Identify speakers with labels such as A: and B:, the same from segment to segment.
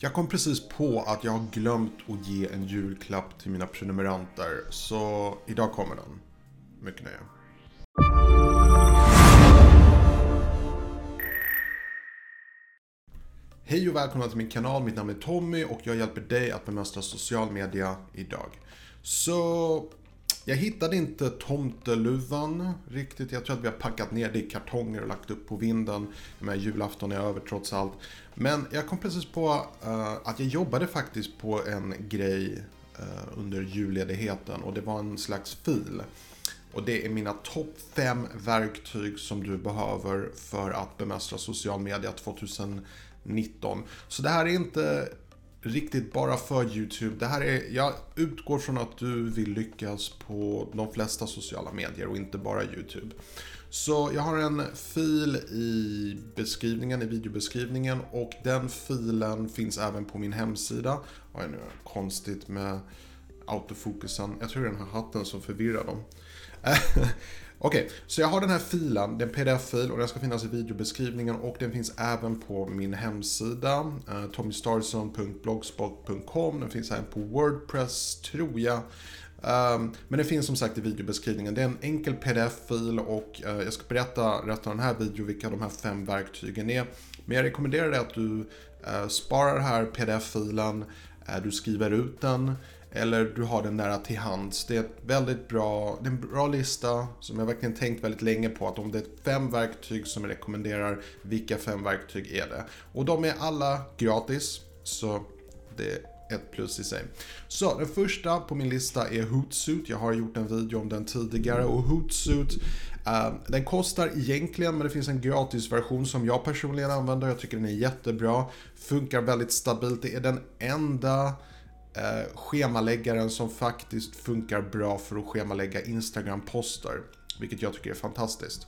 A: Jag kom precis på att jag har glömt att ge en julklapp till mina prenumeranter, så idag kommer den. Mycket nöje. Hej och välkomna till min kanal, mitt namn är Tommy och jag hjälper dig att bemästra social media idag. Så jag hittade inte tomteluvan riktigt. Jag tror att vi har packat ner det i kartonger och lagt upp på vinden. Men julafton är över trots allt. Men jag kom precis på uh, att jag jobbade faktiskt på en grej uh, under julledigheten och det var en slags fil. Och det är mina topp fem verktyg som du behöver för att bemästra social media 2019. Så det här är inte riktigt bara för YouTube. Det här är, jag utgår från att du vill lyckas på de flesta sociala medier och inte bara YouTube. Så jag har en fil i beskrivningen, i videobeskrivningen och den filen finns även på min hemsida. Oj, nu är det konstigt med autofokusen. Jag tror det är den här hatten som förvirrar dem. Okej, okay, så jag har den här filen, det är en pdf-fil och den ska finnas i videobeskrivningen och den finns även på min hemsida, eh, tommystarson.blogspot.com. Den finns även på Wordpress, tror jag. Um, men det finns som sagt i videobeskrivningen. Det är en enkel pdf-fil och uh, jag ska berätta rätt av den här videon vilka de här fem verktygen är. Men jag rekommenderar dig att du uh, sparar den här pdf-filen, uh, du skriver ut den eller du har den nära till hands. Det är ett väldigt bra, det är en bra lista som jag verkligen tänkt väldigt länge på att om det är fem verktyg som jag rekommenderar, vilka fem verktyg är det? Och de är alla gratis, så det ett plus i sig. Så den första på min lista är Hootsuit. Jag har gjort en video om den tidigare och Hootsuit eh, den kostar egentligen men det finns en gratisversion som jag personligen använder. Jag tycker den är jättebra. Funkar väldigt stabilt. Det är den enda eh, schemaläggaren som faktiskt funkar bra för att schemalägga Instagram-poster. Vilket jag tycker är fantastiskt.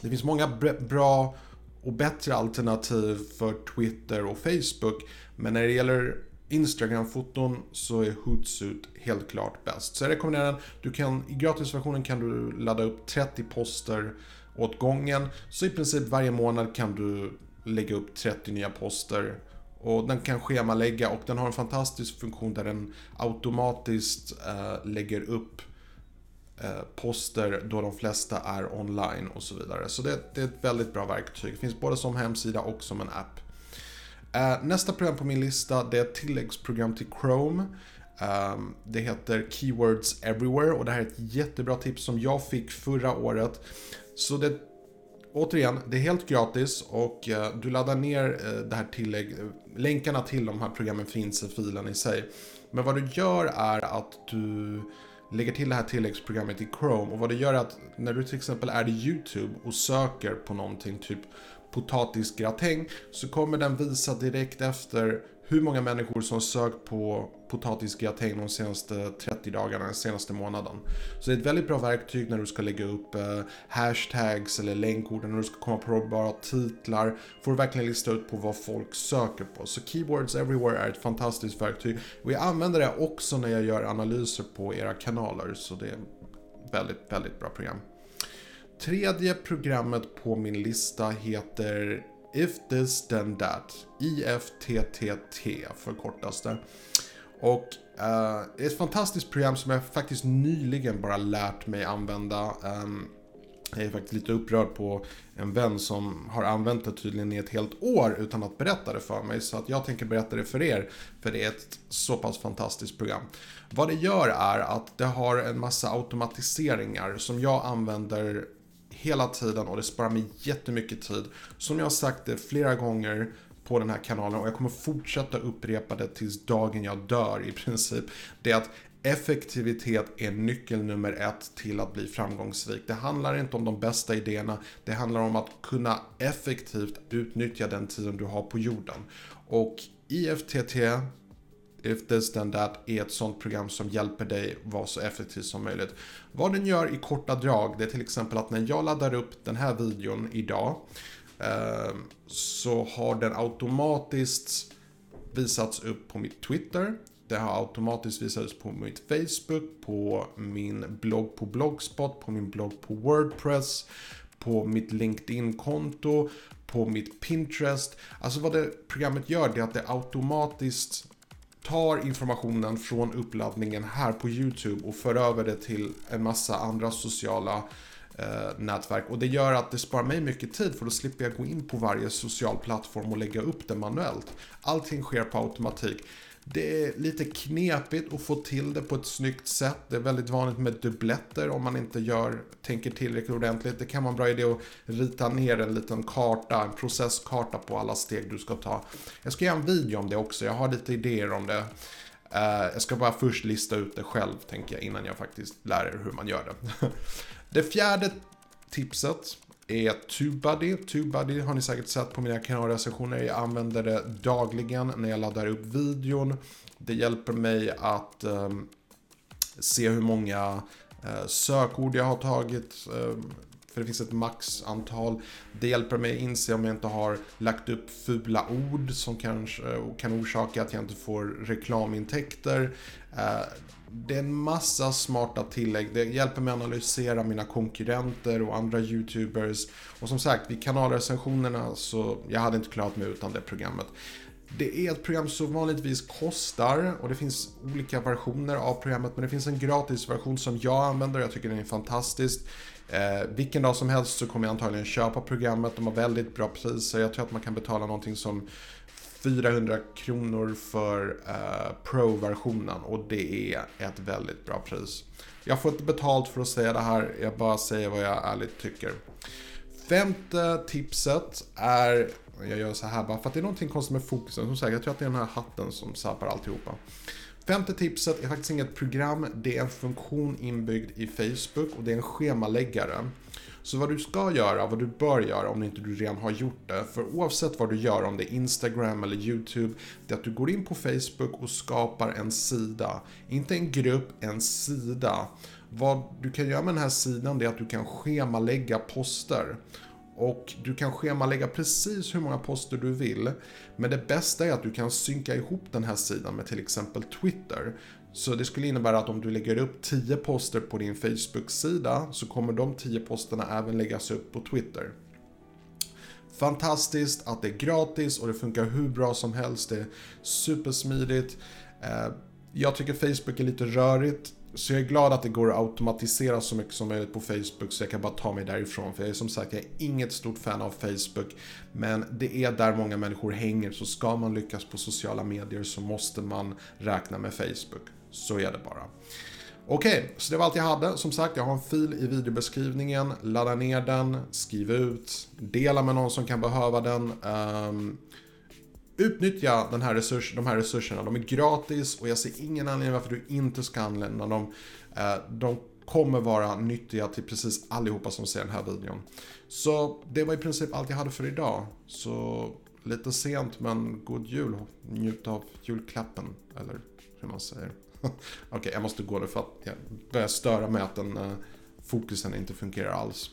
A: Det finns många bra och bättre alternativ för Twitter och Facebook. Men när det gäller Instagram-foton så är Hootsuite helt klart bäst. Så jag rekommenderar den. Du kan, I gratisversionen kan du ladda upp 30 poster åt gången. Så i princip varje månad kan du lägga upp 30 nya poster och den kan schemalägga och den har en fantastisk funktion där den automatiskt eh, lägger upp eh, poster då de flesta är online och så vidare. Så det, det, är ett väldigt bra verktyg. Det finns både som hemsida och som en app. Eh, nästa program på min lista det är ett tilläggsprogram till Chrome. Ehm, det heter Keywords Everywhere och det här är ett jättebra tips som jag fick förra året. Så det återigen, det är helt gratis och eh, du laddar ner eh, det här tillägg, länkarna till de här programmen finns i filen i sig. Men vad du gör är att du lägger till det här tilläggsprogrammet i Chrome och vad det gör är att när du till exempel är i YouTube och söker på någonting typ potatisgratäng så kommer den visa direkt efter hur många människor som sökt på potatisgratäng de senaste 30 dagarna, den senaste månaden. Så det är ett väldigt bra verktyg när du ska lägga upp eh, hashtags eller länkord, när du ska komma på bara titlar, får du verkligen lista ut på vad folk söker på. Så Keywords Everywhere är ett fantastiskt verktyg och jag använder det också när jag gör analyser på era kanaler, så det är ett väldigt, väldigt bra program. Tredje programmet på min lista heter If This Then That. IFTTT förkortas det. Och uh, det är ett fantastiskt program som jag faktiskt nyligen bara lärt mig använda. Um, jag är faktiskt lite upprörd på en vän som har använt det tydligen i ett helt år utan att berätta det för mig. Så att jag tänker berätta det för er, för det är ett så pass fantastiskt program. Vad det gör är att det har en massa automatiseringar som jag använder hela tiden och det sparar mig jättemycket tid. Som jag har sagt det flera gånger på den här kanalen och jag kommer fortsätta upprepa det tills dagen jag dör i princip. Det är att effektivitet är nyckel nummer ett till att bli framgångsrik. Det handlar inte om de bästa idéerna, det handlar om att kunna effektivt utnyttja den tiden du har på jorden. Och IFTT If this then that är ett sånt program som hjälper dig vara så effektiv som möjligt. Vad den gör i korta drag, det är till exempel att när jag laddar upp den här videon idag eh, så har den automatiskt visats upp på mitt Twitter. Det har automatiskt visats på mitt Facebook, på min blogg på Blogspot, på min blogg på Wordpress, på mitt LinkedIn-konto, på mitt Pinterest. Alltså vad det programmet gör det är att det automatiskt tar informationen från uppladdningen här på YouTube och för över det till en massa andra sociala eh, nätverk. Och det gör att det sparar mig mycket tid för då slipper jag gå in på varje social plattform och lägga upp det manuellt. Allting sker på automatik. Det är lite knepigt att få till det på ett snyggt sätt. Det är väldigt vanligt med dubbletter om man inte gör, tänker tillräckligt ordentligt. Det kan vara en bra idé att rita ner en liten karta, en processkarta på alla steg du ska ta. Jag ska göra en video om det också, jag har lite idéer om det. Eh, jag ska bara först lista ut det själv, tänker jag, innan jag faktiskt lär er hur man gör det. Det fjärde tipset är TubeBuddy. TubeBuddy har ni säkert sett på mina kanalrecensioner. Jag använder det dagligen när jag laddar upp videon. Det hjälper mig att eh, se hur många eh, sökord jag har tagit. Eh, för det finns ett maxantal. Det hjälper mig att inse om jag inte har lagt upp fula ord som kanske eh, kan orsaka att jag inte får reklamintäkter. Eh, det är en massa smarta tillägg. Det hjälper mig att analysera mina konkurrenter och andra YouTubers. Och som sagt, vid kanalrecensionerna så jag hade inte klarat mig utan det programmet. Det är ett program som vanligtvis kostar och det finns olika versioner av programmet men det finns en gratisversion som jag använder och jag tycker den är fantastisk. Eh, vilken dag som helst så kommer jag antagligen köpa programmet, de har väldigt bra priser. Jag tror att man kan betala någonting som 400 kronor för eh, Pro-versionen och det är ett väldigt bra pris. Jag får inte betalt för att säga det här, jag bara säger vad jag ärligt tycker. Femte tipset är, jag gör så här bara för att det är någonting konstigt med fokusen. Som sagt, jag tror att det är den här hatten som sabbar alltihopa. Femte tipset är faktiskt inget program, det är en funktion inbyggd i Facebook och det är en schemaläggare. Så vad du ska göra, vad du bör göra om inte du redan har gjort det, för oavsett vad du gör, om det är Instagram eller YouTube, det är att du går in på Facebook och skapar en sida. Inte en grupp, en sida. Vad du kan göra med den här sidan det är att du kan schemalägga poster. Och du kan schemalägga precis hur många poster du vill. Men det bästa är att du kan synka ihop den här sidan med till exempel Twitter. Så det skulle innebära att om du lägger upp 10 poster på din Facebook-sida så kommer de 10 posterna även läggas upp på Twitter. Fantastiskt att det är gratis och det funkar hur bra som helst. Det är supersmidigt. Eh, jag tycker Facebook är lite rörigt. Så jag är glad att det går att automatisera så mycket som möjligt på Facebook så jag kan bara ta mig därifrån. För jag är som sagt, jag är inget stort fan av Facebook. Men det är där många människor hänger, så ska man lyckas på sociala medier så måste man räkna med Facebook. Så är det bara. Okej, okay, så det var allt jag hade. Som sagt, jag har en fil i videobeskrivningen. Ladda ner den, skriv ut, dela med någon som kan behöva den. Um, utnyttja den här resurs, de här resurserna. De är gratis och jag ser ingen anledning varför du inte ska använda dem. Eh, de kommer vara nyttiga till precis allihopa som ser den här videon. Så det var i princip allt jag hade för idag. Så lite sent men god jul. Njut av julklappen, eller hur man säger. Okej, okay, jag måste gå nu för att jag börjar störa med att den eh, fokusen inte fungerar alls.